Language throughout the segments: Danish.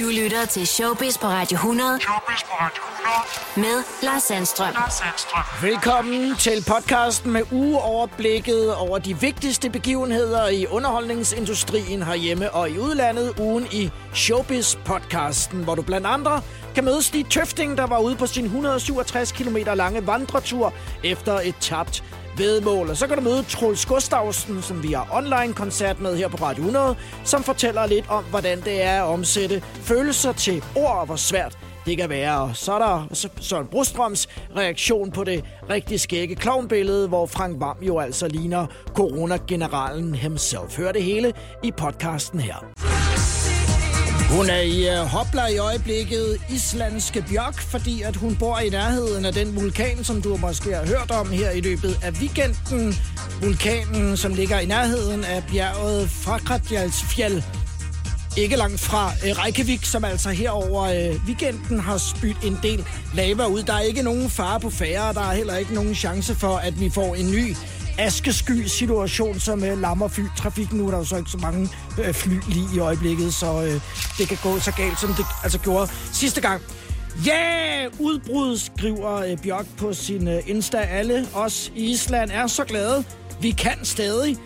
Du lytter til Showbiz på Radio 100. Showbiz på Radio 100. Med Lars Sandstrøm. Lars Sandstrøm. Velkommen til podcasten med ugeoverblikket over de vigtigste begivenheder i underholdningsindustrien herhjemme og i udlandet. Ugen i Showbiz-podcasten, hvor du blandt andre kan møde Stig Tøfting, der var ude på sin 167 km lange vandretur efter et tabt vedmål. Og så kan du møde Troels Gustavsen, som vi har online-koncert med her på Radio 100, som fortæller lidt om, hvordan det er at omsætte følelser til ord, og hvor svært det kan være. Og så er der Søren Brostrøms reaktion på det rigtig skægge klovnbillede, hvor Frank Vam jo altså ligner coronageneralen himself. Hør det hele i podcasten her. Hun er i øh, uh, hopla i øjeblikket islandske Bjørk, fordi at hun bor i nærheden af den vulkan, som du måske har hørt om her i løbet af weekenden. Vulkanen, som ligger i nærheden af bjerget Frakratjalsfjell. Ikke langt fra uh, Reykjavik, som altså herover uh, weekenden har spydt en del lava ud. Der er ikke nogen fare på færre, der er heller ikke nogen chance for, at vi får en ny askesky situation, som øh, lammer flytrafikken. Nu er der jo så ikke så mange øh, fly lige i øjeblikket, så øh, det kan gå så galt, som det altså gjorde sidste gang. Ja, yeah! udbrud, skriver øh, Bjørk på sin øh, Insta. Alle os i Island er så glade. Vi kan stadig.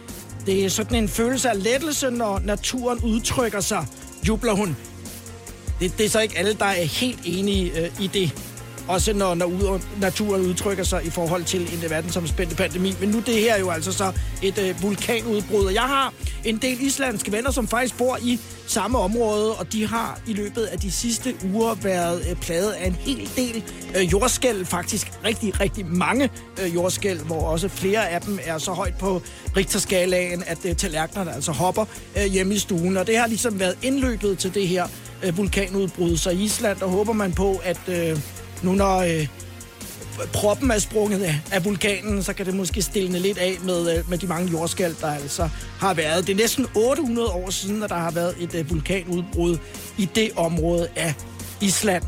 Det er sådan en følelse af lettelse, når naturen udtrykker sig, jubler hun. Det, det er så ikke alle, der er helt enige øh, i det. Også når, når ud, naturen udtrykker sig i forhold til en verdensomspændende pandemi. Men nu det her er jo altså så et øh, vulkanudbrud. Og jeg har en del islandske venner, som faktisk bor i samme område, og de har i løbet af de sidste uger været øh, plaget af en hel del øh, jordskæl. Faktisk rigtig, rigtig mange øh, jordskæl, hvor også flere af dem er så højt på Richterskalaen, at øh, tallerkenerne altså hopper øh, hjemme i stuen. Og det har ligesom været indløbet til det her øh, vulkanudbrud. Så i Island, der håber man på, at... Øh, nu når øh, proppen er sprunget af, af vulkanen, så kan det måske stille lidt af med, øh, med de mange jordskæld, der altså har været. Det er næsten 800 år siden, at der har været et øh, vulkanudbrud i det område af Island.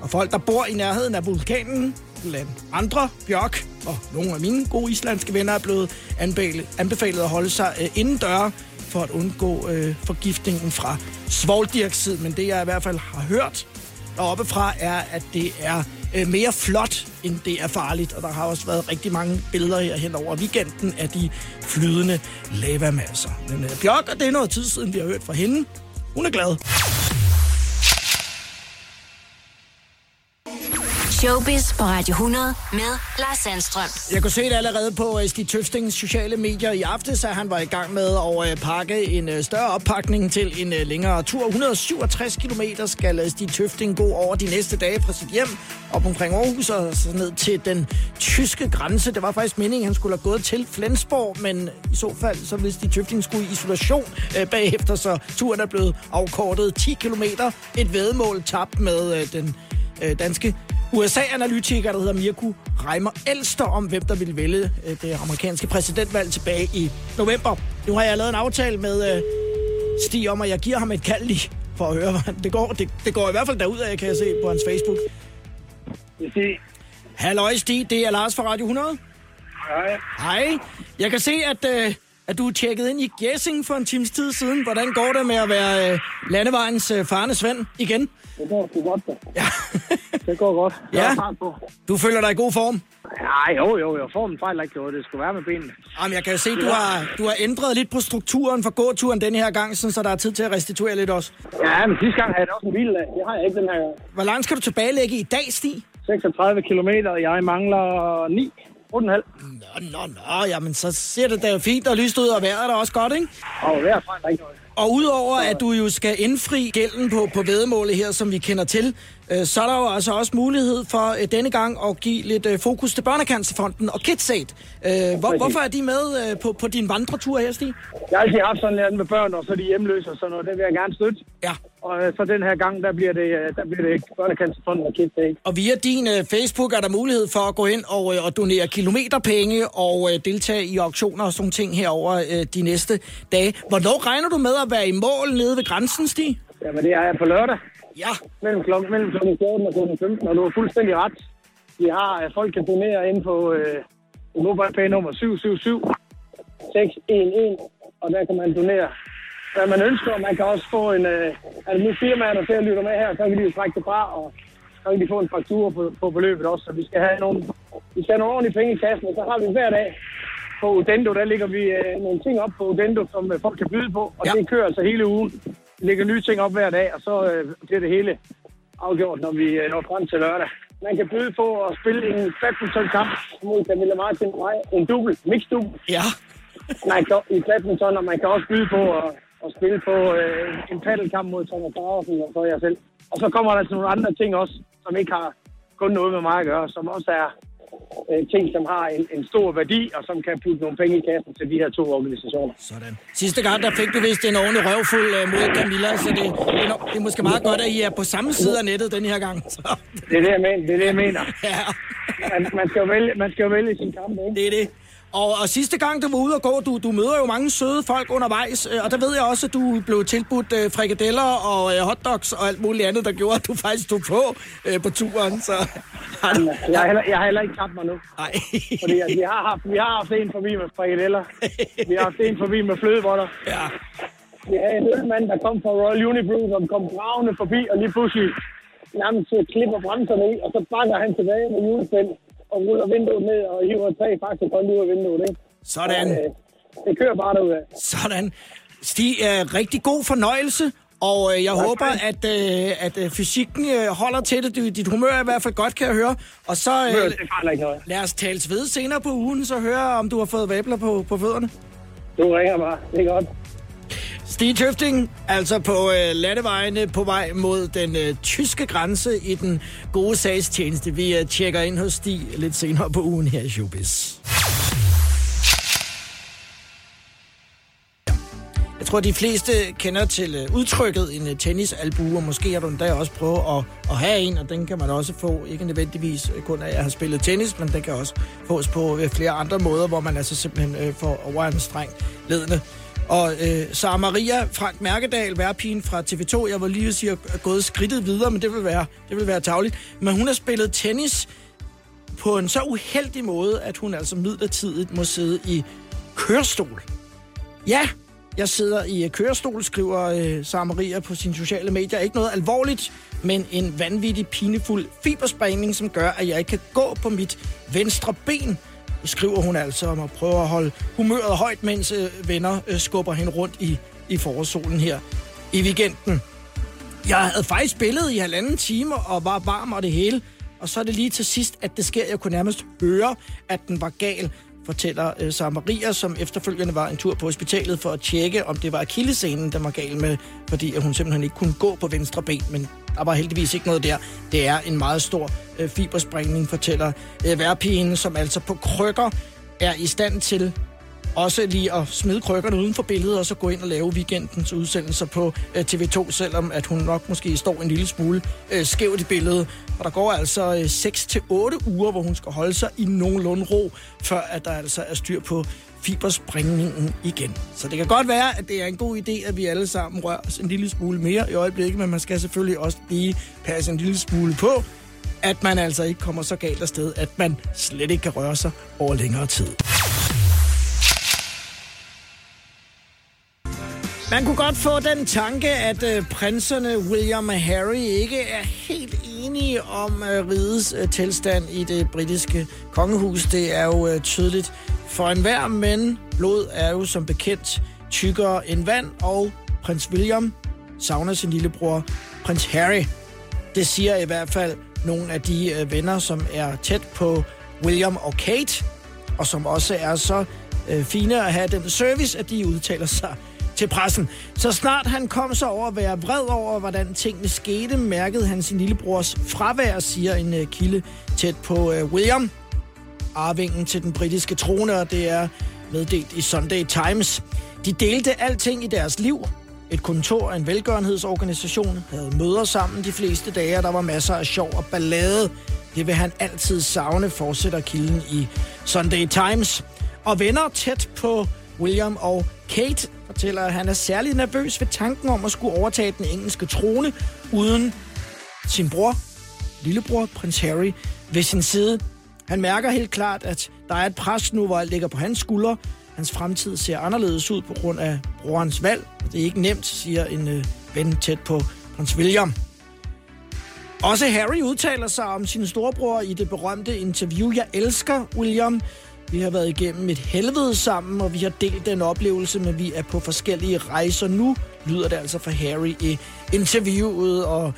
Og folk, der bor i nærheden af vulkanen, blandt andre, Bjørk og nogle af mine gode islandske venner, er blevet anbefalet, at holde sig øh, indendør for at undgå øh, forgiftningen fra svovldioxid. Men det, jeg i hvert fald har hørt deroppe fra, er, at det er øh, mere flot, end det er farligt. Og der har også været rigtig mange billeder her hen over weekenden af de flydende lavamasser. Men øh, Bjørk, og det er noget tid siden, vi har hørt fra hende. Hun er glad. Showbiz på Radio 100 med Lars Sandstrøm. Jeg kunne se det allerede på øh, uh, Stig Tøftings sociale medier i aftes, at han var i gang med at øh, pakke en øh, større oppakning til en længere tur. 167 km skal Stig Tøfting gå over de næste dage fra sit hjem op omkring Aarhus og så ned til den tyske grænse. Det var faktisk meningen, at han skulle have gået til Flensborg, men i så fald, så hvis de Tøfting skulle i isolation øh, bagefter, så turen er blevet afkortet 10 km. Et vedmål tabt med øh, den danske USA-analytiker, der hedder Mirko Reimer Elster, om hvem der ville vælge øh, det amerikanske præsidentvalg tilbage i november. Nu har jeg lavet en aftale med øh, Stig om, at jeg giver ham et kald lige for at høre, hvordan det går. Det, det går i hvert fald derud af, kan jeg se på hans Facebook. Stig. Halløj Stig, det er Lars fra Radio 100. Hej. Hej. Jeg kan se, at, øh, at du er tjekket ind i Gessing for en times tid siden. Hvordan går det med at være øh, landevejens øh, farne Svend igen? Det går sgu godt, da. Ja. Det går godt. Jeg Ja. på. du føler dig i god form? Nej, jo, jo, jo. Formen fejler ikke noget. Det skulle være med benene. Jamen, jeg kan jo se, du har, du har ændret lidt på strukturen for gåturen denne her gang, sådan, så der er tid til at restituere lidt også. Ja, men sidste gang havde jeg også en bil. Det har jeg ikke den her gang. Hvor langt skal du tilbagelægge i dag, Stig? 36 km, og jeg mangler 9. 8,5. Nå, nå, nå, jamen så ser det da jo fint og lyst ud, og vejret er også godt, ikke? Og hver fejler ikke noget. Og udover at du jo skal indfri gælden på, på vedemålet her, som vi kender til, øh, så er der jo altså også mulighed for øh, denne gang at give lidt øh, fokus til Børnecancerfonden og KidSaid. Øh, hvor, hvorfor er de med øh, på, på din vandretur her, Stig? Jeg har altid haft sådan lidt med børn, og så er de hjemløse og sådan noget. Det vil jeg gerne støtte. Ja, Og øh, så den her gang, der bliver det, øh, der bliver det Børnecancerfonden og Kids Day. og via din øh, Facebook er der mulighed for at gå ind og, øh, og donere kilometerpenge og øh, deltage i auktioner og sådan ting herover øh, de næste dage. Hvornår regner du med at være i mål nede ved grænsen, Stig? Jamen, det er jeg på lørdag. Ja, mellem klokken mellem klokken 14 og klokken 15, og du er fuldstændig ret. Vi har, folk kan donere ind på øh, MobilePay nummer 777 611, og der kan man donere hvad man ønsker. Man kan også få en... Øh, altså nu firmaer, der lytter med her, så kan de jo trække det fra, og så kan de få en faktura på, på beløbet også. Så vi skal have nogle, vi skal have nogle ordentlige penge i kassen, og så har vi hver dag på Udendo, der ligger vi øh, nogle ting op på Udendo, som øh, folk kan byde på, og Ja. det kører altså hele ugen. Vi lægger nye ting op hver dag, og så øh, bliver det hele afgjort, når vi øh, når frem til lørdag. Man kan byde på at spille en badminton-kamp mod Camilla Martin og. En double, mixed double. Ja. Man kan, i badminton, og man kan også byde på at, at spille på øh, en paddelkamp mod Thomas Graversen og så jeg selv. Og så kommer der altså nogle andre ting også, som ikke har kun noget med mig at gøre, som også er øh, ting, som har en, en stor værdi, og som kan putte nogle penge i kassen til de her to organisationer. Sådan. Sidste gang, der fik du vist en ordentlig røvfuld øh, mod Camilla, så det, det, er måske meget godt, at I er på samme side af nettet den her gang. Så, Det er det, jeg mener. Det er det, jeg mener. ja, Man, man, skal jo vælge, man skal jo vælge sin kamp, ikke? det er det. Og, og sidste gang, du var ude og gå, du, du møder jo mange søde folk undervejs, øh, og der ved jeg også, at du blev tilbudt øh, frikadeller og øh, hotdogs og alt muligt andet, der gjorde, at du faktisk tog på øh, på turen. Så du... Jeg har heller, jeg har heller ikke tabt mig nu. Ej. Fordi at vi, har haft, vi har haft en forbi med frikadeller. Vi har haft en forbi med flødeboller. Ja. Vi havde en ølmand, der kom fra Royal Unibrew, som kom bravende forbi, og lige pludselig nærmest klipper bremserne i, og så bakker han tilbage med julespænd og ruller vinduet ned og hiver tre faktisk hold ud af vinduet. Ikke? Sådan. Øh, det kører bare derudad. Sådan. Stig, øh, rigtig god fornøjelse, og øh, jeg håber, at, øh, at øh, fysikken øh, holder til det. Dit humør er i hvert fald godt, kan jeg høre. Og så Øh, det ikke noget. lad os tales ved senere på ugen, så høre, om du har fået vabler på, på fødderne. Du ringer bare. Det er godt. Stig Tøfting, altså på øh, landevejene på vej mod den øh, tyske grænse i den gode sagstjeneste. Vi øh, tjekker ind hos Stig lidt senere på ugen her i Showbiz. Jeg tror, de fleste kender til øh, udtrykket en øh, tennisalbue, og måske har du endda også prøvet at, at have en, og den kan man også få, ikke nødvendigvis øh, kun af at have spillet tennis, men den kan også fås på flere andre måder, hvor man altså simpelthen øh, får overanstrengt ledende. Og øh, Sara Maria Frank Mærkedal, værpigen fra TV2, jeg var lige at sige, er gået skridtet videre, men det vil være, det vil være tageligt. Men hun har spillet tennis på en så uheldig måde, at hun altså midlertidigt må sidde i kørestol. Ja, jeg sidder i øh, kørestol, skriver øh, Sara Maria på sine sociale medier. Ikke noget alvorligt, men en vanvittig pinefuld fibersprængning, som gør, at jeg ikke kan gå på mit venstre ben. Skriver hun altså om at prøve at holde humøret højt, mens øh, venner øh, skubber hende rundt i, i forårssolen her i weekenden. Jeg havde faktisk spillet i halvanden time og var varm og det hele. Og så er det lige til sidst, at det sker. Jeg kunne nærmest høre, at den var gal, fortæller øh, Sarah Maria, som efterfølgende var en tur på hospitalet for at tjekke, om det var akillescenen, der var gal med, fordi hun simpelthen ikke kunne gå på venstre ben, men der var heldigvis ikke noget der. Det er en meget stor øh, fibersprængning, fortæller øh, værpigen, som altså på krykker er i stand til også lige at smide krykkerne uden for billedet, og så gå ind og lave weekendens udsendelser på øh, TV2, selvom at hun nok måske står en lille smule øh, skævt i billedet. Og der går altså øh, 6-8 uger, hvor hun skal holde sig i nogenlunde ro, før at der altså er styr på fibersprængningen igen. Så det kan godt være, at det er en god idé, at vi alle sammen rører os en lille smule mere i øjeblikket, men man skal selvfølgelig også lige passe en lille smule på, at man altså ikke kommer så galt afsted, at man slet ikke kan røre sig over længere tid. Man kunne godt få den tanke, at øh, prinserne William og Harry ikke er helt enige om øh, rigets øh, tilstand i det britiske kongehus. Det er jo øh, tydeligt for enhver, men blod er jo som bekendt tykkere end vand, og prins William savner sin lillebror, prins Harry. Det siger i hvert fald nogle af de øh, venner, som er tæt på William og Kate, og som også er så øh, fine at have den service, at de udtaler sig til pressen. Så snart han kom så over at være vred over, hvordan tingene skete, mærkede han sin lillebrors fravær, siger en øh, kilde tæt på øh, William, arvingen til den britiske trone, og det er meddelt i Sunday Times. De delte alting i deres liv. Et kontor af en velgørenhedsorganisation havde møder sammen de fleste dage, og der var masser af sjov og ballade. Det vil han altid savne, fortsætter kilden i Sunday Times. Og venner tæt på William og Kate fortæller, at han er særlig nervøs ved tanken om at skulle overtage den engelske trone uden sin bror, lillebror, prins Harry, ved sin side. Han mærker helt klart, at der er et pres nu, hvor alt ligger på hans skuldre. Hans fremtid ser anderledes ud på grund af brorens valg. Og det er ikke nemt, siger en øh, ven tæt på prins William. Også Harry udtaler sig om sin storebror i det berømte interview, Jeg elsker William. Vi har været igennem et helvede sammen, og vi har delt den oplevelse, men vi er på forskellige rejser nu, lyder det altså fra Harry i interviewet, og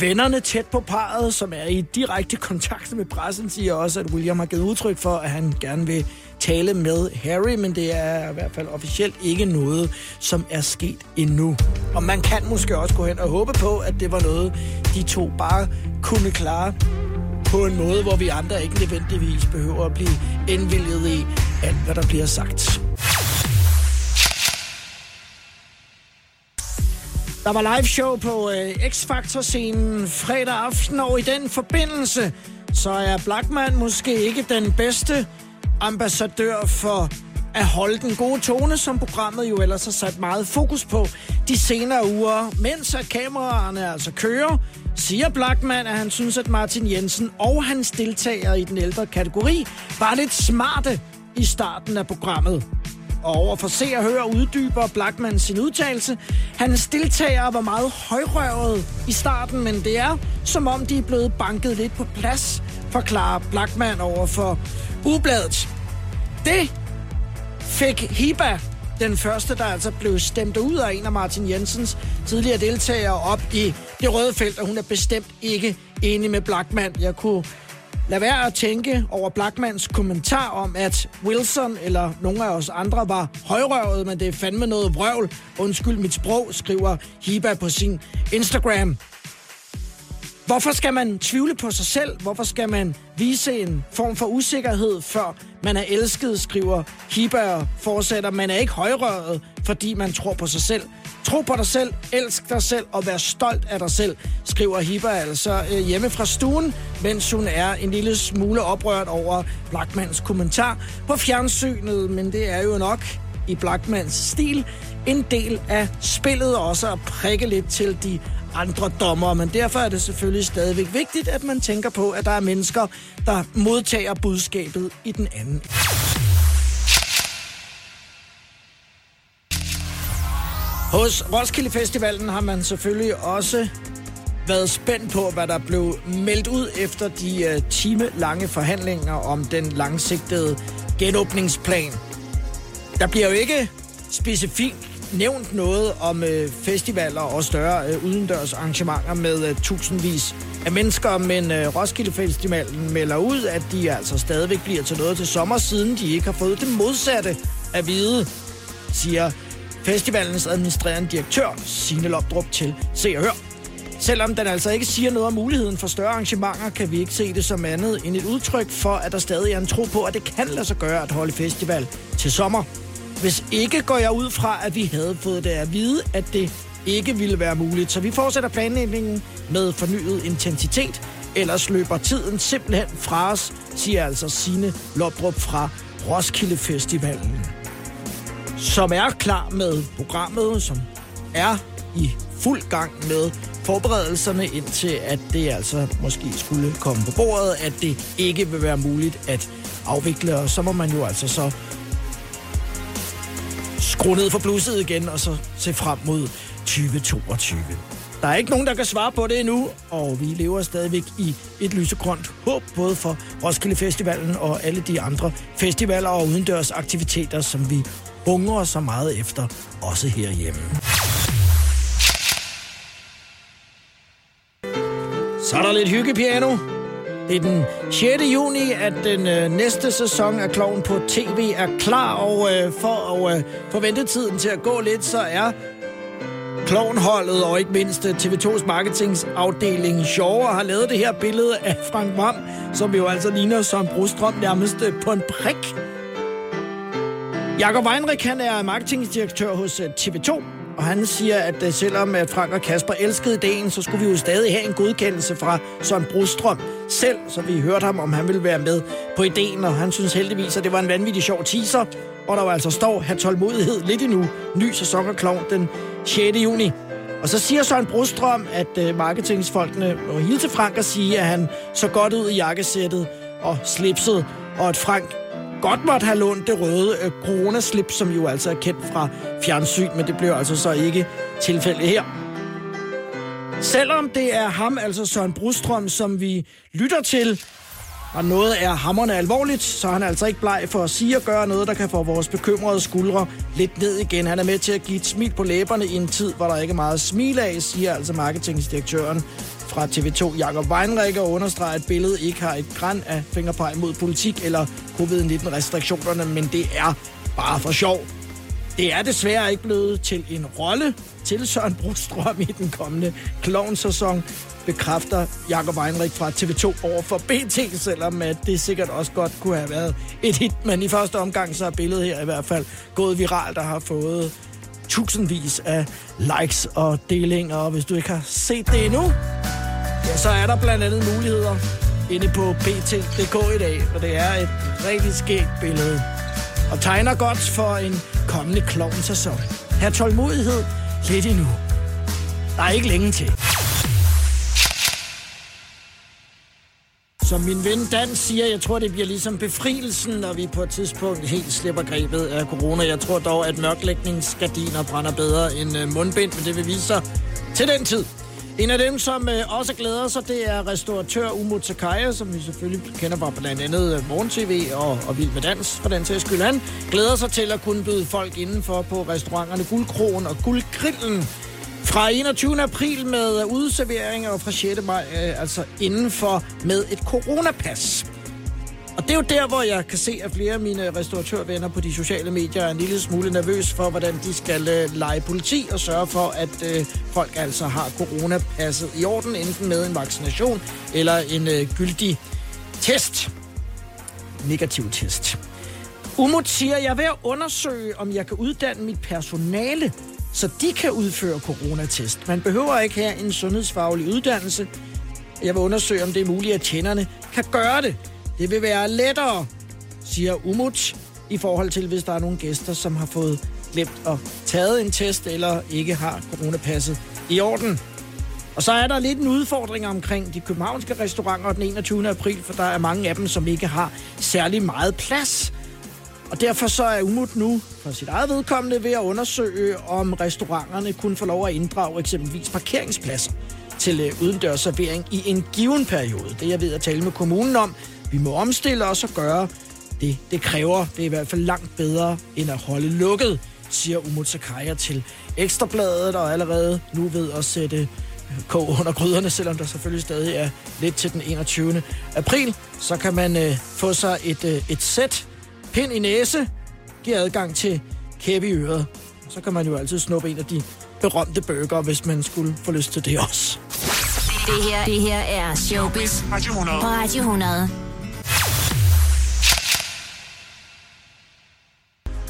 Vennerne tæt på parret, som er i direkte kontakt med pressen, siger også, at William har givet udtryk for, at han gerne vil tale med Harry, men det er i hvert fald officielt ikke noget, som er sket endnu. Og man kan måske også gå hen og håbe på, at det var noget, de to bare kunne klare på en måde, hvor vi andre ikke nødvendigvis behøver at blive indvilget i alt, hvad der bliver sagt. Der var live show på øh, X-Factor-scenen fredag aften, og i den forbindelse, så er Blackman måske ikke den bedste ambassadør for at holde den gode tone, som programmet jo ellers har sat meget fokus på de senere uger. Mens at kameraerne altså kører, siger Blackman, at han synes, at Martin Jensen og hans deltagere i den ældre kategori var lidt smarte i starten af programmet. Og over for se og høre uddyber Blackman sin udtalelse. Hans deltagere var meget højrøvet i starten, men det er som om de er blevet banket lidt på plads, forklarer Blackman over for Ubladet. Det fik Hiba, den første, der altså blev stemt ud af en af Martin Jensens tidligere deltagere op i det røde felt, og hun er bestemt ikke enig med Blackman. Jeg kunne lad være at tænke over Blackmans kommentar om, at Wilson eller nogle af os andre var højrøvet, men det er fandme noget vrøvl. Undskyld mit sprog, skriver Hiba på sin Instagram. Hvorfor skal man tvivle på sig selv? Hvorfor skal man vise en form for usikkerhed, før man er elsket, skriver Hiba og fortsætter. Man er ikke højrøret, fordi man tror på sig selv. Tro på dig selv, elsk dig selv og vær stolt af dig selv, skriver Hiba altså øh, hjemme fra stuen, mens hun er en lille smule oprørt over Blackmans kommentar på fjernsynet. Men det er jo nok i Blackmans stil en del af spillet også at prikke lidt til de andre dommer, men derfor er det selvfølgelig stadigvæk vigtigt, at man tænker på, at der er mennesker, der modtager budskabet i den anden. Hos Roskilde Festivalen har man selvfølgelig også været spændt på, hvad der blev meldt ud efter de øh, time lange forhandlinger om den langsigtede genåbningsplan. Der bliver jo ikke specifikt nævnt noget om øh, festivaler og større øh, udendørs arrangementer med øh, tusindvis af mennesker, men øh, Roskilde Festivalen melder ud, at de altså stadigvæk bliver til noget til sommer, siden de ikke har fået det modsatte at vide, siger festivalens administrerende direktør, Signe Lopdrup, til Se og Hør. Selvom den altså ikke siger noget om muligheden for større arrangementer, kan vi ikke se det som andet end et udtryk for, at der stadig er en tro på, at det kan lade sig gøre at holde festival til sommer. Hvis ikke går jeg ud fra, at vi havde fået det at vide, at det ikke ville være muligt. Så vi fortsætter planlægningen med fornyet intensitet. Ellers løber tiden simpelthen fra os, siger altså Sine Lopdrup fra Roskilde Festivalen. Som er klar med programmet, som er i fuld gang med forberedelserne indtil, at det altså måske skulle komme på bordet, at det ikke vil være muligt at afvikle, og så må man jo altså så skrue ned for blusset igen, og så se frem mod 2022. Der er ikke nogen, der kan svare på det endnu, og vi lever stadigvæk i et lysegrønt håb, både for Roskilde Festivalen og alle de andre festivaler og udendørs aktiviteter, som vi hungrer så meget efter, også herhjemme. Så er der lidt hyggepiano. Det er den 6. juni, at den øh, næste sæson af Kloven på TV er klar, og øh, for at øh, få tiden til at gå lidt, så er Klovnholdet og ikke mindst øh, TV2's marketingsafdeling Sjove har lavet det her billede af Frank Vam, som jo altså ligner som Brostrøm nærmest øh, på en prik. Jakob Weinrich, han er marketingdirektør hos øh, TV2, og han siger, at øh, selvom at Frank og Kasper elskede ideen, så skulle vi jo stadig have en godkendelse fra Søren Brostrøm selv, så vi hørte ham, om han ville være med på ideen, og han synes heldigvis, at det var en vanvittig sjov teaser, hvor der jo altså står, have tålmodighed lidt endnu, ny sæson af Klovn den 6. juni. Og så siger Søren Brostrøm, at øh, marketingsfolkene må hilse Frank og sige, at han så godt ud i jakkesættet og slipset, og at Frank godt måtte have lånt det røde øh, coronaslip, som jo altså er kendt fra fjernsyn, men det blev altså så ikke tilfældet her. Selvom det er ham, altså Søren Brustrøm, som vi lytter til, og noget er hammerne alvorligt, så er han altså ikke bleg for at sige og gøre noget, der kan få vores bekymrede skuldre lidt ned igen. Han er med til at give et smil på læberne i en tid, hvor der ikke er meget smil af, siger altså marketingdirektøren fra TV2, Jakob Weinreich, og understreger, at billedet ikke har et græn af fingerpege mod politik eller covid-19-restriktionerne, men det er bare for sjov. Det er desværre ikke blevet til en rolle til Søren Brostrøm i den kommende klovnsæson, bekræfter Jakob Weinrich fra TV2 over for BT, selvom at det sikkert også godt kunne have været et hit. Men i første omgang så er billedet her i hvert fald gået viralt og har fået tusindvis af likes og delinger. Og hvis du ikke har set det endnu, ja, så er der blandt andet muligheder inde på pt.dk i dag, og det er et rigtig skægt billede. Og tegner godt for en kommende klovnsæson. Her tålmodighed lidt endnu. Der er ikke længe til. Som min ven Dan siger, jeg tror, det bliver ligesom befrielsen, når vi på et tidspunkt helt slipper grebet af corona. Jeg tror dog, at mørklægningsgardiner brænder bedre end øh, mundbind, men det vil vise sig til den tid. En af dem, som øh, også glæder sig, det er restauratør Umo Takaya, som vi selvfølgelig kender fra blandt andet øh, Morgen TV og, og Vild med Dans, for den sags skyld. Han glæder sig til at kunne byde folk indenfor på restauranterne Guldkrogen og Guldgrillen fra 21. april med udserveringer og fra 6. maj øh, altså indenfor med et coronapas. Og det er jo der, hvor jeg kan se, at flere af mine restauratørvenner på de sociale medier er en lille smule nervøs for, hvordan de skal øh, lege politi og sørge for, at øh, folk altså har coronapasset i orden, enten med en vaccination eller en øh, gyldig test. Negativ test. Umut siger, jeg er ved at undersøge, om jeg kan uddanne mit personale, så de kan udføre coronatest. Man behøver ikke have en sundhedsfaglig uddannelse. Jeg vil undersøge, om det er muligt, at tjenerne kan gøre det. Det vil være lettere, siger Umut, i forhold til, hvis der er nogle gæster, som har fået glemt at taget en test, eller ikke har coronapasset i orden. Og så er der lidt en udfordring omkring de københavnske restauranter den 21. april, for der er mange af dem, som ikke har særlig meget plads. Og derfor så er Umut nu for sit eget vedkommende ved at undersøge, om restauranterne kunne få lov at inddrage eksempelvis parkeringspladser til øh, udendørs servering i en given periode. Det er jeg ved at tale med kommunen om. Vi må omstille os og gøre det, det kræver. Det er i hvert fald langt bedre end at holde lukket, siger Umut Sakaya til Ekstrabladet, og allerede nu ved at sætte øh, kog under gryderne, selvom der selvfølgelig stadig er lidt til den 21. april. Så kan man øh, få sig et, øh, et sæt pind i næse, giver adgang til kæbe i øret. Så kan man jo altid snuppe en af de berømte burger, hvis man skulle få lyst til det også. Det her, det her er Showbiz Radio 100. på Radio 100.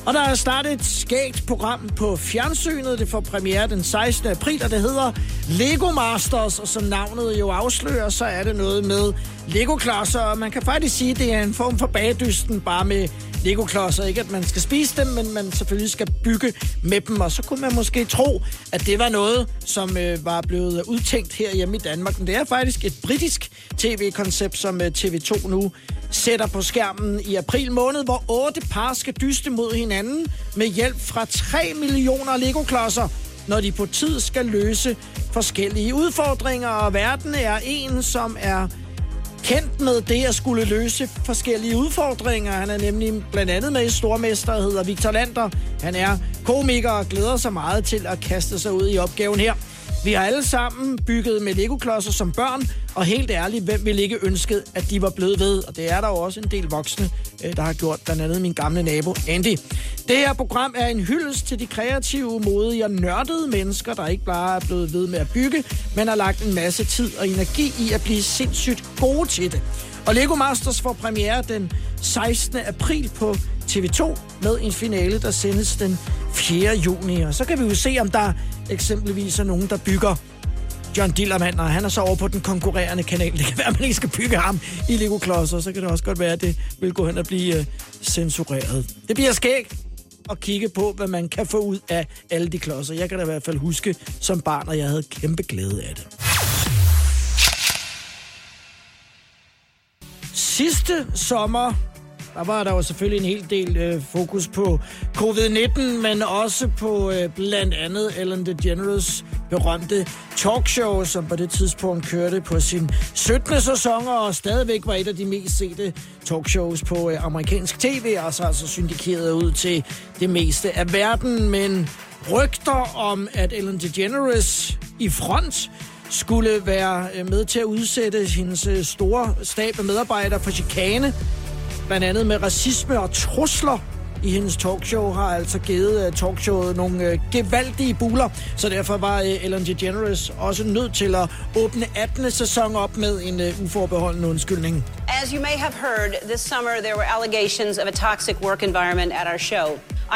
Og der er startet et skægt program på fjernsynet. Det får premiere den 16. april, og det hedder Lego Masters. Og som navnet jo afslører, så er det noget med Lego-klodser. Og man kan faktisk sige, at det er en form for bagdysten, bare med Lego-klodser. Ikke at man skal spise dem, men man selvfølgelig skal bygge med dem. Og så kunne man måske tro, at det var noget, som øh, var blevet udtænkt her hjemme i Danmark. Men det er faktisk et britisk tv-koncept, som øh, TV2 nu sætter på skærmen i april måned, hvor otte par skal dyste mod hinanden med hjælp fra 3 millioner Lego-klodser, når de på tid skal løse forskellige udfordringer. Og verden er en, som er kendt med det at skulle løse forskellige udfordringer. Han er nemlig blandt andet med i Stormester, hedder Victor Lander. Han er komiker og glæder sig meget til at kaste sig ud i opgaven her. Vi har alle sammen bygget med Lego-klodser som børn, og helt ærligt, hvem ville ikke ønsket, at de var blevet ved? Og det er der jo også en del voksne, øh, der har gjort, blandt andet min gamle nabo Andy. Det her program er en hyldest til de kreative, modige og nørdede mennesker, der ikke bare er blevet ved med at bygge, men har lagt en masse tid og energi i at blive sindssygt gode til det. Og Lego Masters får premiere den 16. april på TV2 med en finale, der sendes den 4. juni. Og så kan vi jo se, om der eksempelvis er nogen, der bygger John Dillermand, og han er så over på den konkurrerende kanal. Det kan være, at man ikke skal bygge ham i Lego Klodser, så kan det også godt være, at det vil gå hen og blive øh, censureret. Det bliver skægt at kigge på, hvad man kan få ud af alle de klodser. Jeg kan da i hvert fald huske som barn, og jeg havde kæmpe glæde af det. Sidste sommer der var der jo selvfølgelig en hel del øh, fokus på covid-19, men også på øh, blandt andet Ellen DeGeneres berømte talkshow, som på det tidspunkt kørte på sin 17. sæson, og stadigvæk var et af de mest sete talkshows på øh, amerikansk tv, og så altså syndikeret ud til det meste af verden, men rygter om, at Ellen DeGeneres i front skulle være øh, med til at udsætte hendes øh, store stab af medarbejdere for chikane, blandt andet med racisme og trusler i hendes talkshow, har altså givet uh, talkshowet nogle uh, gevaldige buler, så derfor var uh, Ellen DeGeneres også nødt til at åbne 18. sæson op med en uh, uforbeholden undskyldning. As you may have heard, this summer there were allegations of a toxic work environment at our show.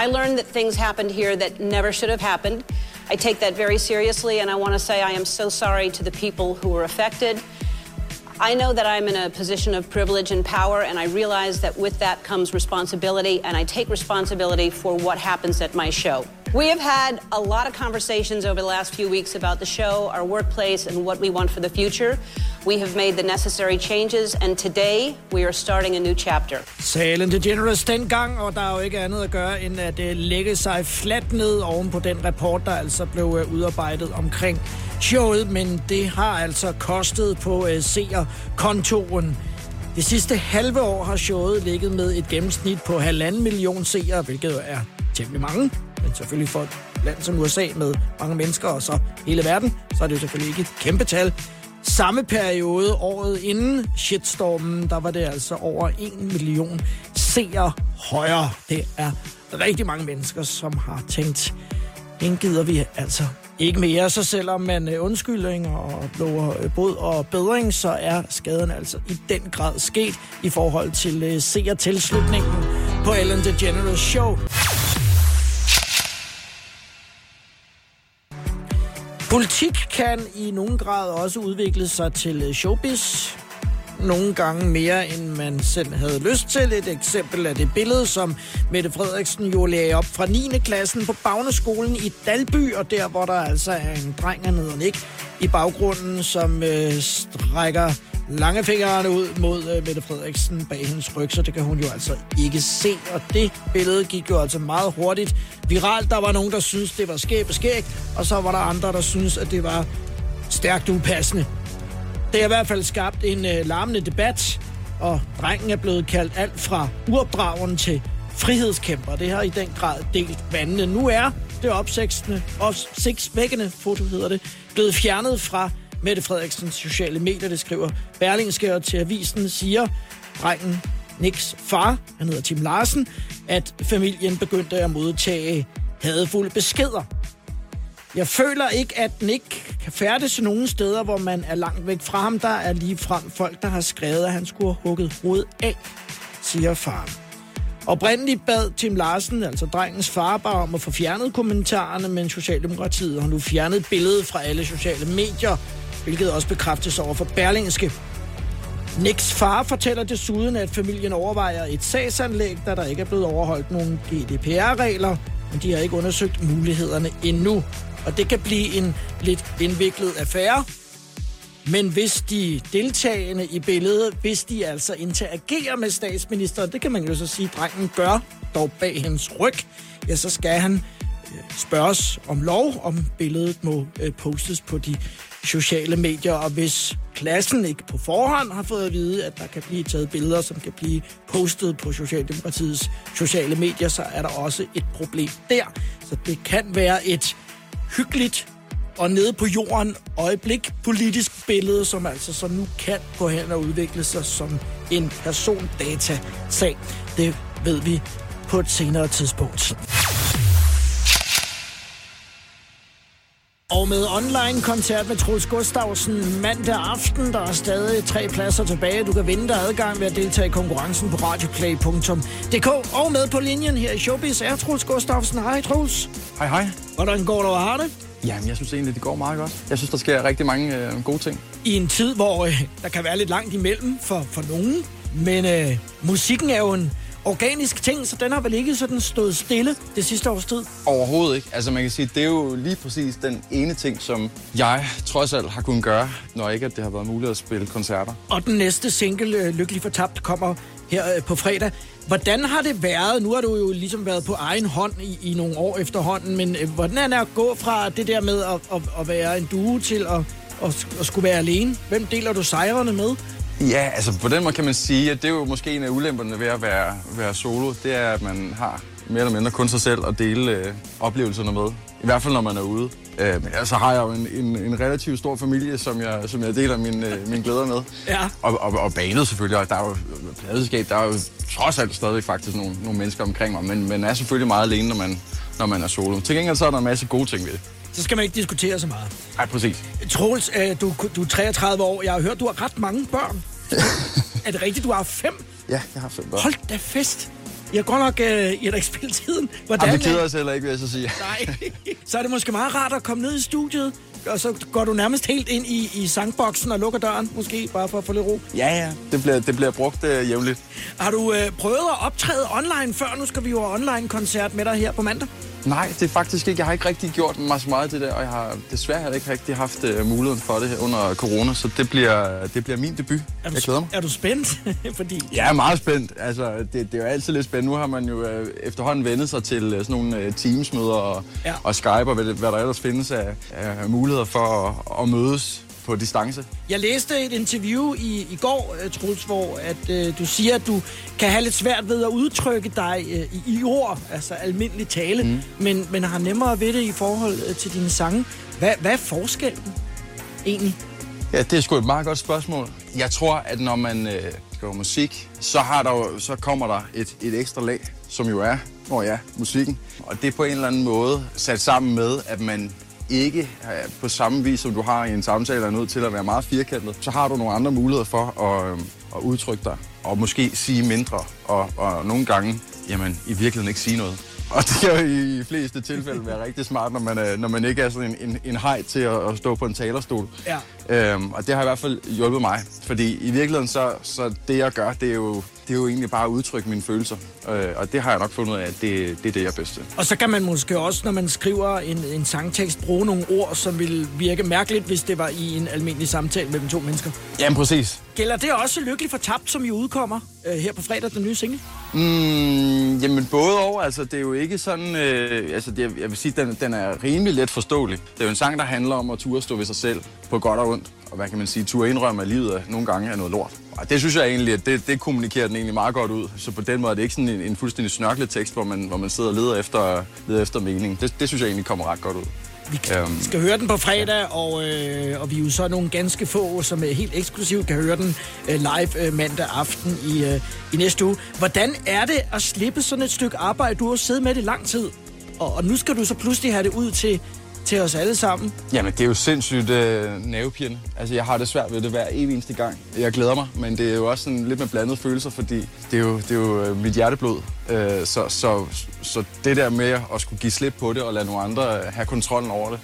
I learned that things happened here that never should have happened. I take that very seriously, and I want to say I am so sorry to the people who were affected. I know that I'm in a position of privilege and power, and I realize that with that comes responsibility, and I take responsibility for what happens at my show. We have had a lot of conversations over the last few weeks about the show, our workplace, and what we want for the future. We have made the necessary changes, and today we are starting a new chapter. Salen DeGeneres dengang, og der er jo ikke andet at gøre, end at uh, lægge sig fladt ned oven på den rapport, der altså blev uh, udarbejdet omkring showet, men det har altså kostet på øh, seerkontoren. Det sidste halve år har showet ligget med et gennemsnit på halvanden million seere, hvilket er temmelig mange, men selvfølgelig for et land som USA med mange mennesker og så hele verden, så er det jo selvfølgelig ikke et kæmpe tal. Samme periode året inden shitstormen, der var det altså over 1 million seere højere. Det er rigtig mange mennesker, som har tænkt, den gider vi altså ikke mere. Så selvom man øh, undskyldninger undskyldning og lover øh, bod og bedring, så er skaden altså i den grad sket i forhold til øh, seertilslutningen på Ellen DeGeneres show. Politik kan i nogen grad også udvikle sig til øh, showbiz. Nogle gange mere, end man selv havde lyst til. Et eksempel er det billede, som Mette Frederiksen jo lagde op fra 9. klassen på Bagneskolen i Dalby, og der, hvor der altså er en dreng hernede Nick i baggrunden, som øh, strækker langefingrene ud mod øh, Mette Frederiksen bag hendes ryg, så det kan hun jo altså ikke se. Og det billede gik jo altså meget hurtigt viralt. Der var nogen, der synes det var skæb og skæg, og så var der andre, der synes at det var stærkt upassende. Det har i hvert fald skabt en øh, larmende debat, og drengen er blevet kaldt alt fra uopdrageren til frihedskæmper. Det har i den grad delt vandene. Nu er det opsigtsende, opsigtsvækkende foto hedder det, blevet fjernet fra Mette Frederiksens sociale medier. Det skriver Berlingske til avisen, siger drengen Niks far, han hedder Tim Larsen, at familien begyndte at modtage hadefulde beskeder. Jeg føler ikke, at Nick kan færdes nogen steder, hvor man er langt væk fra ham. Der er lige frem folk, der har skrevet, at han skulle have hugget hovedet af, siger faren. Oprindeligt bad Tim Larsen, altså drengens far, bare om at få fjernet kommentarerne, men Socialdemokratiet har nu fjernet billedet fra alle sociale medier, hvilket også bekræftes over for Berlingske. Nicks far fortæller desuden, at familien overvejer et sagsanlæg, da der ikke er blevet overholdt nogen GDPR-regler, men de har ikke undersøgt mulighederne endnu. Og det kan blive en lidt indviklet affære. Men hvis de deltagende i billedet, hvis de altså interagerer med statsministeren, det kan man jo så sige, at drengen gør, dog bag hendes ryg, ja, så skal han øh, spørges om lov, om billedet må øh, postes på de sociale medier, og hvis klassen ikke på forhånd har fået at vide, at der kan blive taget billeder, som kan blive postet på Socialdemokratiets sociale medier, så er der også et problem der. Så det kan være et hyggeligt og nede på jorden øjeblik politisk billede, som altså så nu kan gå hen og udvikle sig som en persondata-sag. Det ved vi på et senere tidspunkt. Og med online-koncert med Troels Gustafsen mandag aften, der er stadig tre pladser tilbage. Du kan vinde dig adgang ved at deltage i konkurrencen på radioplay.dk. Og med på linjen her i Showbiz er Troels Gustafsen. Hej Troels. Hej hej. Hvordan går det, og har det? Jamen, jeg synes egentlig, det går meget godt. Jeg synes, der sker rigtig mange øh, gode ting. I en tid, hvor øh, der kan være lidt langt imellem for, for nogen, men øh, musikken er jo en organisk ting, så den har vel ikke sådan stået stille det sidste års tid? Overhovedet ikke. Altså man kan sige, det er jo lige præcis den ene ting, som jeg trods alt har kunnet gøre, når ikke at det har været muligt at spille koncerter. Og den næste single, øh, Lykkelig Fortabt, kommer her øh, på fredag. Hvordan har det været? Nu har du jo ligesom været på egen hånd i, i nogle år efterhånden, men øh, hvordan er det at gå fra det der med at, at, at være en duo til at, at, at skulle være alene? Hvem deler du sejrene med? Ja, altså på den måde kan man sige, at det er jo måske en af ulemperne ved at være, være solo. Det er, at man har mere eller mindre kun sig selv at dele øh, oplevelserne med. I hvert fald, når man er ude. Øh, men så har jeg jo en, en, en relativt stor familie, som jeg, som jeg deler min, øh, mine glæder med. Ja. Og, og, og banet selvfølgelig, og der er jo pladeskab, der er jo trods alt stadig faktisk nogle, nogle mennesker omkring mig, men man er selvfølgelig meget alene, når man, når man er solo. Til gengæld så er der en masse gode ting ved det. Så skal man ikke diskutere så meget. Nej, præcis. Troels, øh, du, du er 33 år. Jeg har hørt, du har ret mange børn. er det rigtigt, du har fem? Ja, jeg har fem børn. Hold da fest. Jeg har godt nok øh, I har da ikke spillet tiden. Hvordan, Jamen, vi keder os heller ikke, vil jeg så sige. Nej. så er det måske meget rart at komme ned i studiet, og så går du nærmest helt ind i, i sangboksen og lukker døren, måske, bare for at få lidt ro. Ja, ja. Det bliver, det bliver brugt øh, jævnligt. Har du øh, prøvet at optræde online før? Nu skal vi jo have online-koncert med dig her på mandag. Nej, det er faktisk ikke. Jeg har ikke rigtig gjort mig så meget af det der, og jeg har desværre heller ikke rigtig haft uh, muligheden for det her under corona, så det bliver, det bliver min debut. Er du, Jeg glæder mig. Er du spændt? Fordi Jeg er meget spændt. Altså, det, det er jo altid lidt spændende. Nu har man jo uh, efterhånden vendet sig til uh, sådan nogle uh, Teams-møder og, Ja. og Skype og hvad, hvad der ellers findes af, af muligheder for at, at mødes på distance. Jeg læste et interview i, i går, øh, Troels, hvor at, øh, du siger, at du kan have lidt svært ved at udtrykke dig øh, i, i ord, altså almindelig tale, mm. men, men har nemmere ved det i forhold øh, til dine sange. Hvad, hvad er forskellen egentlig? Ja, det er sgu et meget godt spørgsmål. Jeg tror, at når man øh, skriver musik, så, har der jo, så kommer der et, et ekstra lag, som jo er, hvor ja, musikken. Og det er på en eller anden måde sat sammen med, at man ikke øh, på samme vis, som du har i en samtale, er nødt til at være meget firkantet. Så har du nogle andre muligheder for at, øhm, at udtrykke dig, og måske sige mindre, og, og nogle gange, jamen, i virkeligheden ikke sige noget. Og det kan jo i de fleste tilfælde være rigtig smart, når man, er, når man ikke er sådan en, en, en hej til at, at stå på en talerstol. Ja. Øhm, og det har i hvert fald hjulpet mig. Fordi i virkeligheden, så, så det jeg gør, det er, jo, det er jo egentlig bare at udtrykke mine følelser. Øh, og det har jeg nok fundet ud af, at det, det er det, jeg er bedst til. Og så kan man måske også, når man skriver en, en sangtekst, bruge nogle ord, som vil virke mærkeligt, hvis det var i en almindelig samtale mellem to mennesker. Jamen præcis. Gælder det også Lykkelig Fortabt, som I udkommer øh, her på fredag, den nye single? Mm, jamen både over, altså det er jo ikke sådan, øh, altså det, jeg vil sige, den, den er rimelig let forståelig. Det er jo en sang, der handler om at turde stå ved sig selv på godt og ondt. Og hvad kan man sige, turde indrømme, at livet er, nogle gange er noget lort. Og det synes jeg egentlig, at det, det kommunikerer den egentlig meget godt ud. Så på den måde er det ikke sådan en, en fuldstændig snørklet tekst, hvor man, hvor man sidder og leder efter, leder efter mening. Det, det synes jeg egentlig kommer ret godt ud. Vi Øhm, skal høre den på fredag, og, øh, og vi er jo så nogle ganske få, som er helt eksklusivt kan høre den øh, live øh, mandag aften i, øh, i næste uge. Hvordan er det at slippe sådan et stykke arbejde? Du har siddet med det lang tid, og, og nu skal du så pludselig have det ud til, til os alle sammen. Jamen, det er jo sindssygt øh, nervepirrende. Altså, jeg har det svært ved det hver evig eneste gang. Jeg glæder mig, men det er jo også sådan lidt med blandede følelser, fordi det er jo, det er jo øh, mit hjerteblod. Øh, så, så, så det der med at skulle give slip på det og lade nogle andre øh, have kontrollen over det,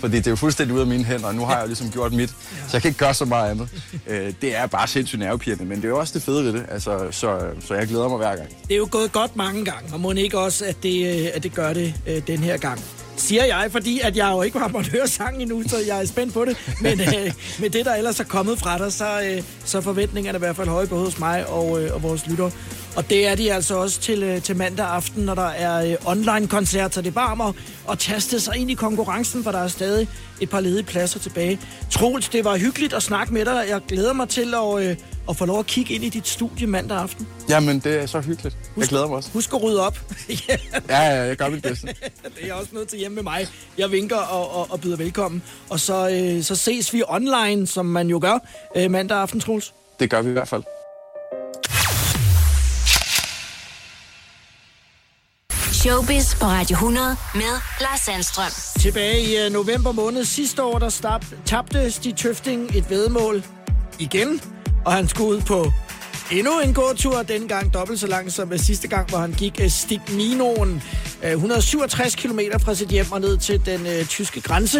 fordi det er jo fuldstændig ude af mine hænder, og nu har jeg jo ligesom gjort mit, så jeg kan ikke gøre så meget andet. Øh, det er bare sindssygt nervepirrende, men det er jo også det fede ved det, altså, så, så jeg glæder mig hver gang. Det er jo gået godt mange gange, og må ikke også, at det, at det gør det øh, den her gang. Siger jeg, fordi at jeg jo ikke har måttet høre sangen endnu, så jeg er spændt på det. Men øh, med det, der ellers er kommet fra dig, så, øh, så er forventningerne i hvert fald høje både hos mig og, øh, og vores lytter. Og det er de altså også til, øh, til mandag aften, når der er øh, online-koncert, så det er bare om at, at taste sig ind i konkurrencen, for der er stadig et par ledige pladser tilbage. Troels, det var hyggeligt at snakke med dig. Jeg glæder mig til at, øh, at få lov at kigge ind i dit studie mandag aften. Jamen, det er så hyggeligt. Jeg glæder mig også. Husk at rydde op. ja. Ja, ja, jeg gør mit bedste. Det er også nødt til hjemme med mig. Jeg vinker og, og, og byder velkommen. Og så, øh, så ses vi online, som man jo gør, øh, mandag aften, Troels. Det gør vi i hvert fald. Showbiz på Radio 100 med Lars Sandstrøm. Tilbage i øh, november måned sidste år, der stab, tabte Stig Tøfting et vedmål igen. Og han skulle ud på endnu en gåtur, denne gang dobbelt så lang som sidste gang, hvor han gik Stigminoen. Øh, 167 km fra sit hjem og ned til den øh, tyske grænse.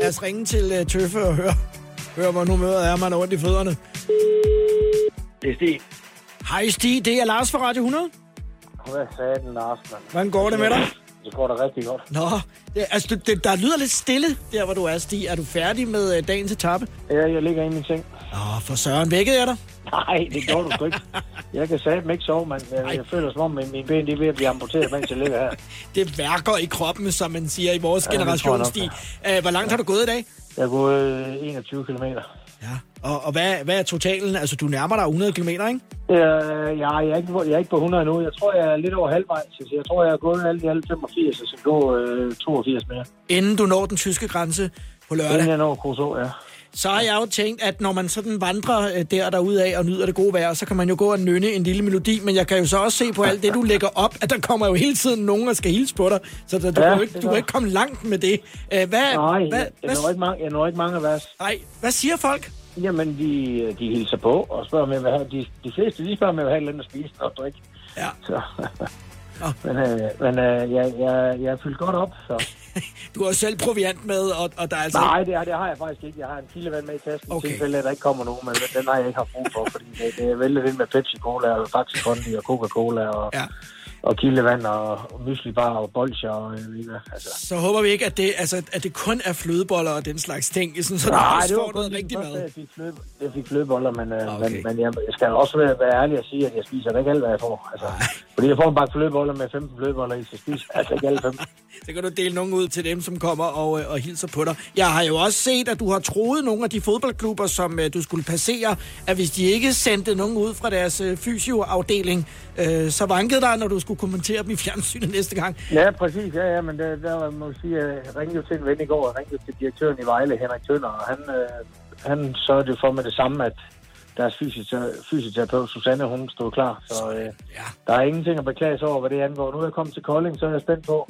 Lad os ringe til øh, Tøffe og høre, høre, hvor humøret er, man har ondt i fødderne. Det er Stig. Hej Stig, det er Lars fra Radio 100. Hvad sagde den, Lars, mand? Hvordan går det med dig? Det går da rigtig godt. Nå, det, altså, det, det, der lyder lidt stille der, hvor du er, Stig. Er du færdig med øh, dagens etape? Ja, jeg ligger i min seng. Åh, for søren, vækkede jeg dig? Nej, det gjorde du sgu ikke. Jeg kan satme ikke sove, mand. Jeg, jeg føler som om, at mine ben de er ved at blive amputeret, mens jeg ligger her. Det værker i kroppen, som man siger i vores Ja, generation, Stig. Øh, Hvor langt har du gået i dag? Jeg er gået øh, 21 km. Ja. Og, og hvad, hvad er totalen? Altså, du nærmer dig 100 km, ikke? Øh, ja, jeg, er ikke, på- jeg er ikke på 100 nu. Jeg tror, jeg er lidt over halvvejs. Så jeg tror, jeg er gået alt i alt 85, og så gå øh, 82 mere. Inden du når den tyske grænse på lørdag. Inden jeg når Kosovo, ja. Så har jeg jo tænkt, at når man sådan vandrer øh, der derude af og nyder det gode vejr, så kan man jo gå og nynne en lille melodi, men jeg kan jo så også se på alt det, du lægger op, at der kommer jo hele tiden nogen, der skal hilse på dig, så du, Ja, kan jo ikke, du kan ikke komme langt med det. Øh, Hvad, Nej, hvad, jeg, jeg, når hvad, ikke mange, jeg når ikke mange vers. nej, hvad siger folk? Jamen, de, de hilser på og spørger, vil have... De, de fleste, de spørger, jeg vil have lidt at spise og drikke. Ja. Så. Men øh, men øh, jeg, jeg, jeg er fyldt godt op, så... Du har selv proviant med, og, og der er altså... Nej, det, har- det har jeg faktisk ikke. Jeg har en kildevand med i tasken, Okay. i tilfælde at der ikke kommer nogen, men den har jeg ikke haft brug for, fordi det, det er vældig lidt med Pepsi-Cola og Faxi Kondi og Coca-Cola og, Ja. Og kildevand og, mysli-bar og bolcher og jeg ved ikke hvad. Altså. Så håber vi ikke, at det, altså, at det kun er flødeboller og den slags ting, sådan, så Nej, også det var noget rigtig mad. jeg fik, fløde, jeg fik flødeboller, men, Okay. okay. men, men jeg, jeg skal også være, være ærlig og sige, at jeg spiser ikke alt, hvad jeg får. Altså, fordi jeg får en bakke flødeboller med 15 flødeboller i, så spiser altså ikke alle 15. Så kan du dele nogen ud til dem, som kommer og, øh, og hilser på dig. Jeg har jo også set, at du har troet nogle af de fodboldklubber, som øh, du skulle passere, at hvis de ikke sendte nogen ud fra deres øh, fysioafdeling, øh, så vankede dig, når du skulle kommentere dem i fjernsynet næste gang. Ja, præcis. Ja, ja, men der, der må jeg sige, at jeg ringede til en ven i går, jeg ringede til direktøren i Vejle, Henrik Tønder, og han, øh, han sørgede for med det samme, at deres fysioterapeut Susanne, hun stod klar. Så øh, Ja. der er ingenting at beklage sig over, hvad det angår. Nu er jeg kommet til Kolding, så er jeg spændt på,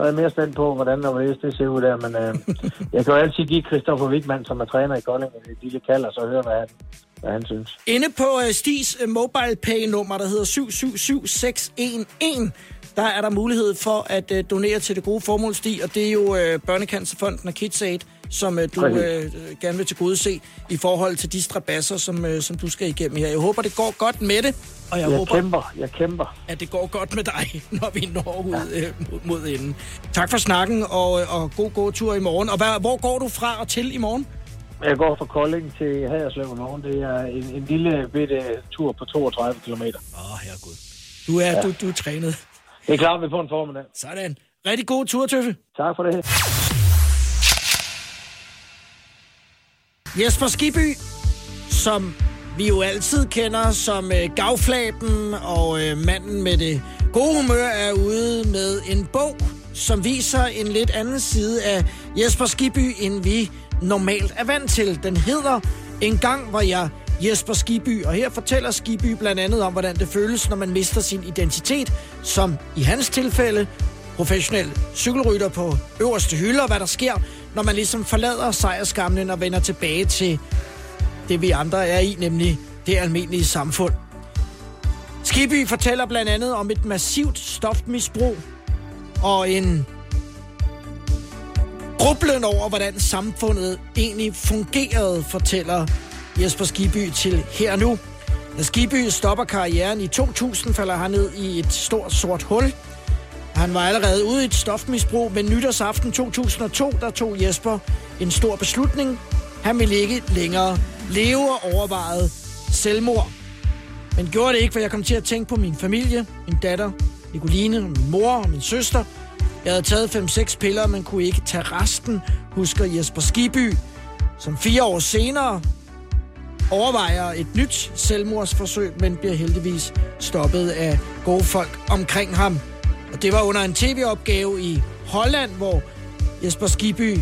så er jeg mere spændt på, hvordan og hvorledes det ser ud der. Men øh, jeg kan jo altid give Christoffer Wittmann, som er træner i Kolding, et lille kald, og så høre, hvad han, hvad han synes. Inde på øh, Stis øh, mobile pay nummer, der hedder 777611, der er der mulighed for at øh, donere til det gode formål, Stig, og det er jo øh, Børnecancerfonden og KidsAid, som øh, du øh, gerne vil til gode se i forhold til de strabasser, som, øh, som du skal igennem her. Jeg håber, det går godt med det, og jeg, Jeg håber, kæmper, jeg kæmper. at det går godt med dig, når vi når ud øh, mod, mod enden. Tak for snakken, og, øh, og god gåtur i morgen. Og hvad, hvor går du fra og til i morgen? Jeg går fra Kolding til Haderslev i morgen. Det er en, en lille bitte tur på 32 km. Åh, oh, herregud. Du er, ja. du, du er trænet. Det er klart, vi får en formiddag. Sådan. Rigtig god tur, Tøffe. Tak for det. Jesper Skiby, som vi jo altid kender som øh, gavflaben og øh, manden med det gode humør, er ude med en bog, som viser en lidt anden side af Jesper Skiby, end vi normalt er vant til. Den hedder En gang var jeg Jesper Skiby, og her fortæller Skiby blandt andet om, hvordan det føles, når man mister sin identitet, som i hans tilfælde professionel cykelrytter på øverste hylde, og hvad der sker, når man ligesom forlader sejrskamlen og vender tilbage til det, vi andre er i, nemlig det almindelige samfund. Skibby fortæller blandt andet om et massivt stofmisbrug og en grublen over, hvordan samfundet egentlig fungerede, fortæller Jesper Skiby til her nu. Da Skiby stopper karrieren i 2000, falder han ned i et stort sort hul. Han var allerede ude i et stofmisbrug, men nytårsaften 2002, der tog Jesper en stor beslutning. Han ville ikke længere leve og overvejede selvmord. Men gjorde det ikke, for jeg kom til at tænke på min familie, min datter, Nicoline, min mor og min søster. Jeg havde taget 5-6 piller, men kunne ikke tage resten, husker Jesper Skiby, som fire år senere overvejer et nyt selvmordsforsøg, men bliver heldigvis stoppet af gode folk omkring ham. Og det var under en tv-opgave i Holland, hvor Jesper Skiby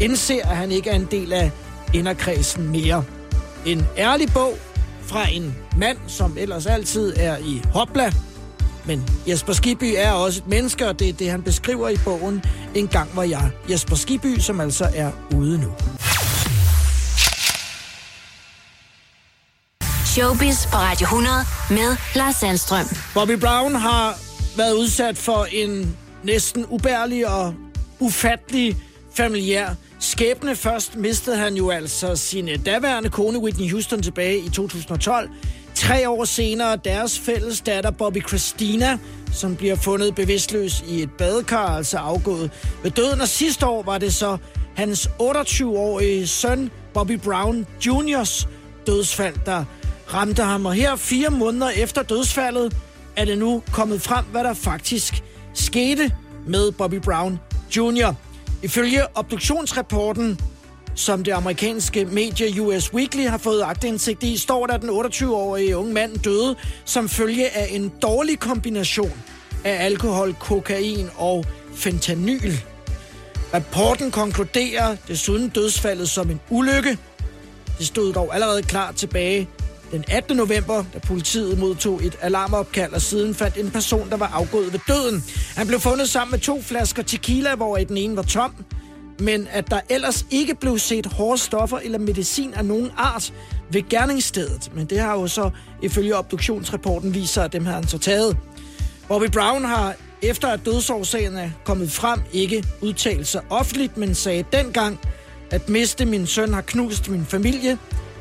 indser, at han ikke er en del af inderkredsen mere. En ærlig bog fra en mand, som ellers altid er i hopla. Men Jesper Skiby er også et menneske, og det er det, han beskriver i bogen. En gang var jeg Jesper Skiby, som altså er ude nu. Showbiz på Radio 100 med Lars Sandstrøm. Bobby Brown har været udsat for en næsten ubærlig og ufattelig familiær skæbne. Først mistede han jo altså sin øh, daværende kone Whitney Houston tilbage i 2012 Tre år senere deres fælles datter Bobby Christina, som bliver fundet bevidstløs i et badekar, altså afgået ved døden. Og sidste år var det så hans 28-årige søn Bobby Brown Jr.'s dødsfald, der ramte ham. Og her fire måneder efter dødsfaldet er det nu kommet frem, hvad der faktisk skete med Bobby Brown Jr. Ifølge obduktionsrapporten, som det amerikanske medie US Weekly har fået agtindsigt i, står der, at den 28-årige unge mand døde som følge af en dårlig kombination af alkohol, kokain og fentanyl. Rapporten konkluderer desuden dødsfaldet som en ulykke. Det stod dog allerede klar tilbage den 18. november, da politiet modtog et alarmopkald og siden fandt en person, der var afgået ved døden. Han blev fundet sammen med to flasker tequila, hvor den ene var tom, men at der ellers ikke blev set hårde stoffer eller medicin af nogen art ved gerningsstedet. Men det har jo så ifølge obduktionsrapporten vist sig, at dem har han så taget. Bobby Brown har efter at dødsårsagen er kommet frem, ikke udtalt sig offentligt, men sagde dengang, at miste min søn har knust min familie.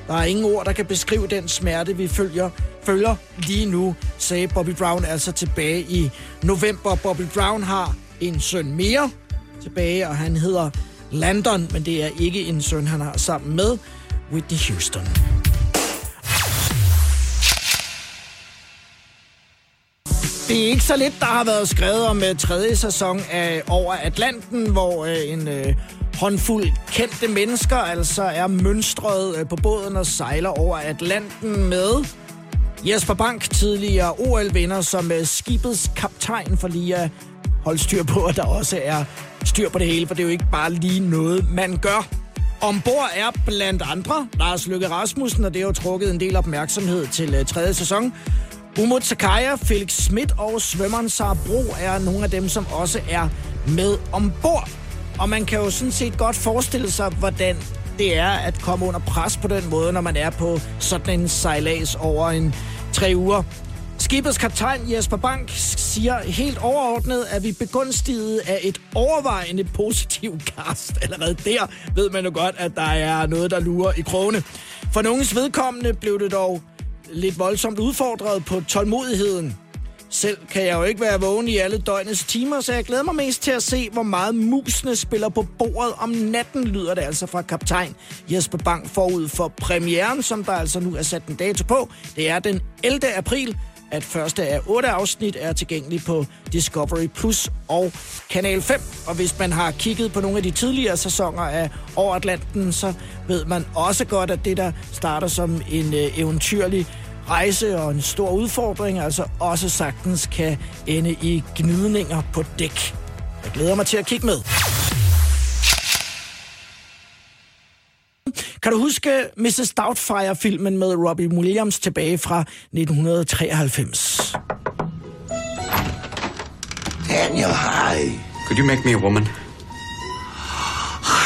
Der er ingen ord, der kan beskrive den smerte, vi følger, følger lige nu, sagde Bobby Brown altså tilbage i november. Bobby Brown har en søn mere tilbage, og han hedder Landon, men det er ikke en søn, han har sammen med Whitney Houston. Det er ikke så lidt, der har været skrevet om uh, tredje sæson af Over Atlanten, hvor uh, en uh, håndfuld kendte mennesker altså er mønstret uh, på båden og sejler over Atlanten med Jesper Bank, tidligere OL-vinder, som uh, skibets kaptajn for lige at holde styr på, at der også er styr på det hele, for det er jo ikke bare lige noget, man gør. Ombord er blandt andre Lars Løkke Rasmussen, og det har jo trukket en del opmærksomhed til uh, tredje sæson. Umut Sakaya, Felix Schmidt og svømmeren Sara Bro er nogle af dem, som også er med ombord. Og man kan jo sådan set godt forestille sig, hvordan det er at komme under pres på den måde, når man er på sådan en sejlads over en tre uger. Skibets kaptajn Jesper Bank siger helt overordnet, at vi begunstiget af et overvejende positivt cast. Allerede der ved man jo godt, at der er noget, der lurer i krogene. For nogens vedkommende blev det dog lidt voldsomt udfordret på tålmodigheden. Selv kan jeg jo ikke være vågen i alle døgnets timer, så jeg glæder mig mest til at se, hvor meget musene spiller på bordet om natten, lyder det altså fra kaptajn Jesper Bang forud for premieren, som der altså nu er sat en dato på. Det er den 11. april, at første af otte afsnit er tilgængelig på Discovery Plus og Kanal 5. Og hvis man har kigget på nogle af de tidligere sæsoner af Over Atlanten, så ved man også godt, at det, der starter som en øh, eventyrlig rejse og en stor udfordring, altså også sagtens kan ende i gnidninger på dæk. Jeg glæder mig til at kigge med. Kan du huske Mrs. Doubtfire-filmen med Robbie Williams tilbage fra 1993? Daniel, hi. Could you make me a woman?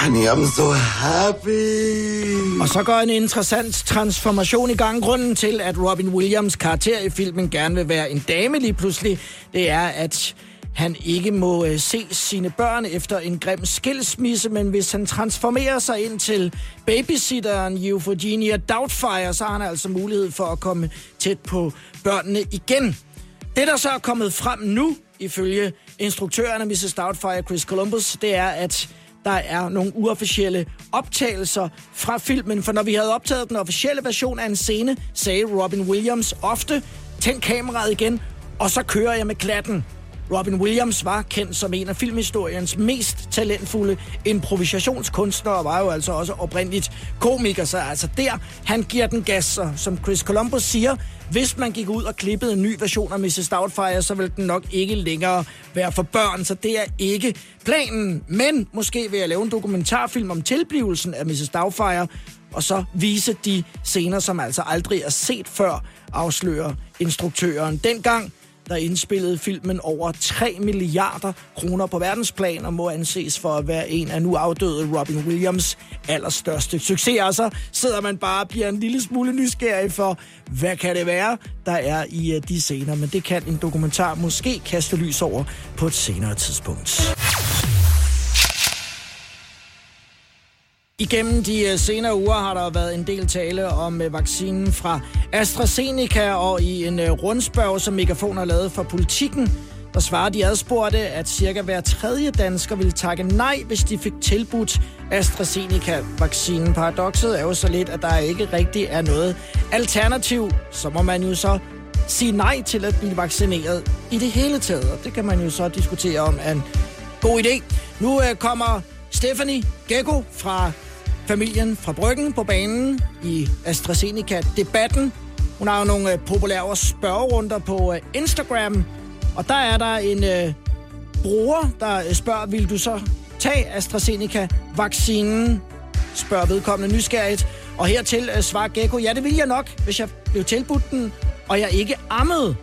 Honey, I'm so happy. Og så går en interessant transformation i gang. Grunden til, at Robin Williams karakter i filmen gerne vil være en dame lige pludselig, det er, at han ikke må øh, se sine børn efter en grim skilsmisse, men hvis han transformerer sig ind til babysitteren Eugenia Doubtfire, så har han altså mulighed for at komme tæt på børnene igen. Det, der så er kommet frem nu, ifølge instruktøren af Mrs. Doubtfire, Chris Columbus, det er, at der er nogle uofficielle optagelser fra filmen. For når vi havde optaget den officielle version af en scene, sagde Robin Williams ofte, tænd kameraet igen, og så kører jeg med klatten. Robin Williams var kendt som en af filmhistoriens mest talentfulde improvisationskunstnere, og var jo altså også oprindeligt komiker, så altså der, han giver den gas, så, som Chris Columbus siger, hvis man gik ud og klippede en ny version af Mrs. Doubtfire, så ville den nok ikke længere være for børn, så det er ikke planen. Men måske vil jeg lave en dokumentarfilm om tilblivelsen af Mrs. Doubtfire, og så vise de scener, som altså aldrig er set før, afslører instruktøren. Dengang der indspillede filmen over 3 milliarder kroner på verdensplan og må anses for at være en af nu afdøde Robin Williams allerstørste succeser. Så sidder man bare og bliver en lille smule nysgerrig for, hvad kan det være, der er i øh, de scener. Men det kan en dokumentar måske kaste lys over på et senere tidspunkt. Igennem de øh, senere uger har der været en del tale om øh, vaccinen fra AstraZeneca, og i en øh, rundspørg, som Megafon har lavet for politikken, der svarer de adspurgte, at cirka hver tredje dansker ville takke nej, hvis de fik tilbudt AstraZeneca-vaccinen. Paradokset er jo så lidt, at der ikke rigtig er noget alternativ. Så må man jo så sige nej til at blive vaccineret i det hele taget. Og det kan man jo så diskutere om er en god idé. Nu kommer Stephanie Gekko fra familien fra Bryggen på banen i AstraZeneca-debatten. Hun har jo nogle øh, populære spørgerunder på øh, Instagram, og der er der en øh, bruger, der øh, spørger, vil du så tage AstraZeneca-vaccinen? Spørger vedkommende nysgerrigt. Og hertil øh, svarer Gekko, ja, det vil jeg nok, hvis jeg blev tilbudt den, og jeg ikke ammede.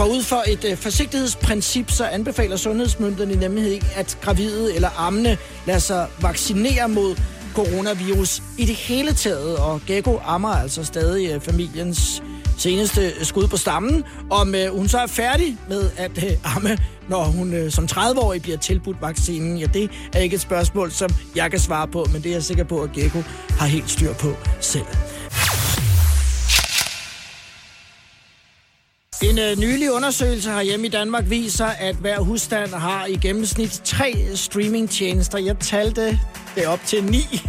For ud for et øh, forsigtighedsprincip, så anbefaler sundhedsmyndighederne nemlig ikke, at gravide eller ammende lader sig vaccinere mod coronavirus i det hele taget. Og Gekko ammer altså stadig øh, familiens seneste øh, skud på stammen. Om øh, hun så er færdig med at øh, amme, når hun øh, som 30-årig bliver tilbudt vaccinen, ja, det er ikke et spørgsmål, som jeg kan svare på, men det er jeg sikker på, at Gekko har helt styr på selv. En øh, nylig undersøgelse herhjemme i Danmark viser, at hver husstand har i gennemsnit tre streamingtjenester. Jeg talte det op til ni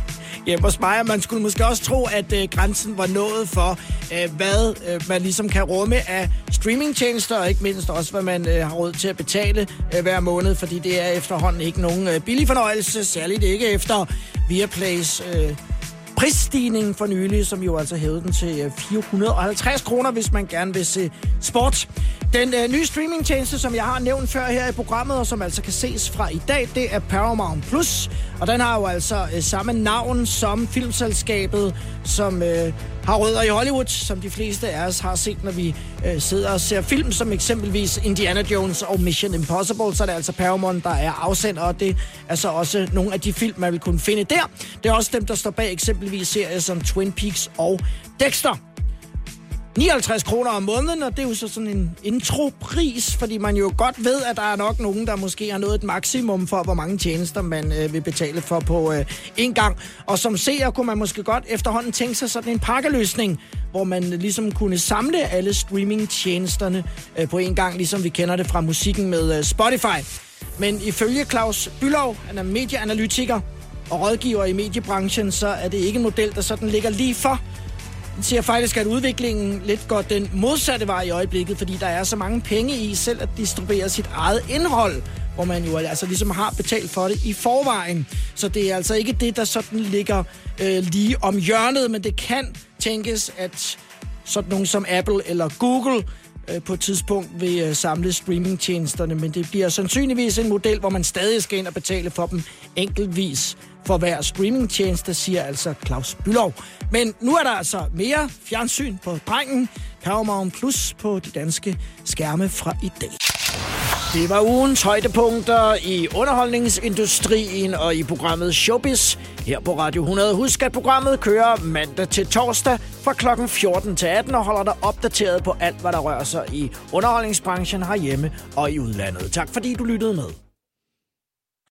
hjemme hos mig, og man skulle måske også tro, at øh, grænsen var nået for, øh, hvad øh, man ligesom kan rumme af streamingtjenester, og ikke mindst også, hvad man øh, har råd til at betale øh, hver måned, fordi det er efterhånden ikke nogen øh, billig fornøjelse, særligt ikke efter Viaplays øh, prisstigningen for nylig, som jo altså hævede den til øh, 450 kroner, hvis man gerne vil se sport. Den øh, nye streamingtjeneste, som jeg har nævnt før her i programmet, og som altså kan ses fra i dag, det er Paramount Plus. Og den har jo altså øh, samme navn som filmselskabet, som øh, har rødder i Hollywood, som de fleste af os har set, når vi øh, sidder og ser film, som eksempelvis Indiana Jones og Mission Impossible. Så er det altså Paramount, der er afsender, og det er så også nogle af de film, man vil kunne finde der. Det er også dem, der står bag eksempelvis serier som Twin Peaks og Dexter. 59 kroner om måneden, og det er jo så sådan en intropris, fordi man jo godt ved, at der er nok nogen, der måske har nået et maksimum for, hvor mange tjenester man øh, vil betale for på øh, en gang. Og som seer kunne man måske godt efterhånden tænke sig sådan en pakkeløsning, hvor man ligesom kunne samle alle streamingtjenesterne øh, på en gang, ligesom vi kender det fra musikken med øh, Spotify. Men ifølge Claus Bylov, han er medieanalytiker og rådgiver i mediebranchen, så er det ikke en model, der sådan ligger lige for, den siger faktisk, at udviklingen lidt går den modsatte vej i øjeblikket, fordi der er så mange penge i selv at distribuere sit eget indhold, hvor man jo altså ligesom har betalt for det i forvejen. Så det er altså ikke det, der sådan ligger øh, lige om hjørnet, men det kan tænkes, at sådan nogen som Apple eller Google øh, på et tidspunkt vil øh, samle streamingtjenesterne, men det bliver sandsynligvis en model, hvor man stadig skal ind og betale for dem enkeltvis for hver streamingtjeneste, siger altså Claus Bylov. Men nu er der altså mere fjernsyn på drengen. Paramount Plus på de danske skærme fra i dag. Det var ugens højdepunkter i underholdningsindustrien og i programmet Showbiz her på Radio 100. Husk, at programmet kører mandag til torsdag fra kl. 14 til 18 og holder dig opdateret på alt, hvad der rører sig i underholdningsbranchen herhjemme og i udlandet. Tak fordi du lyttede med.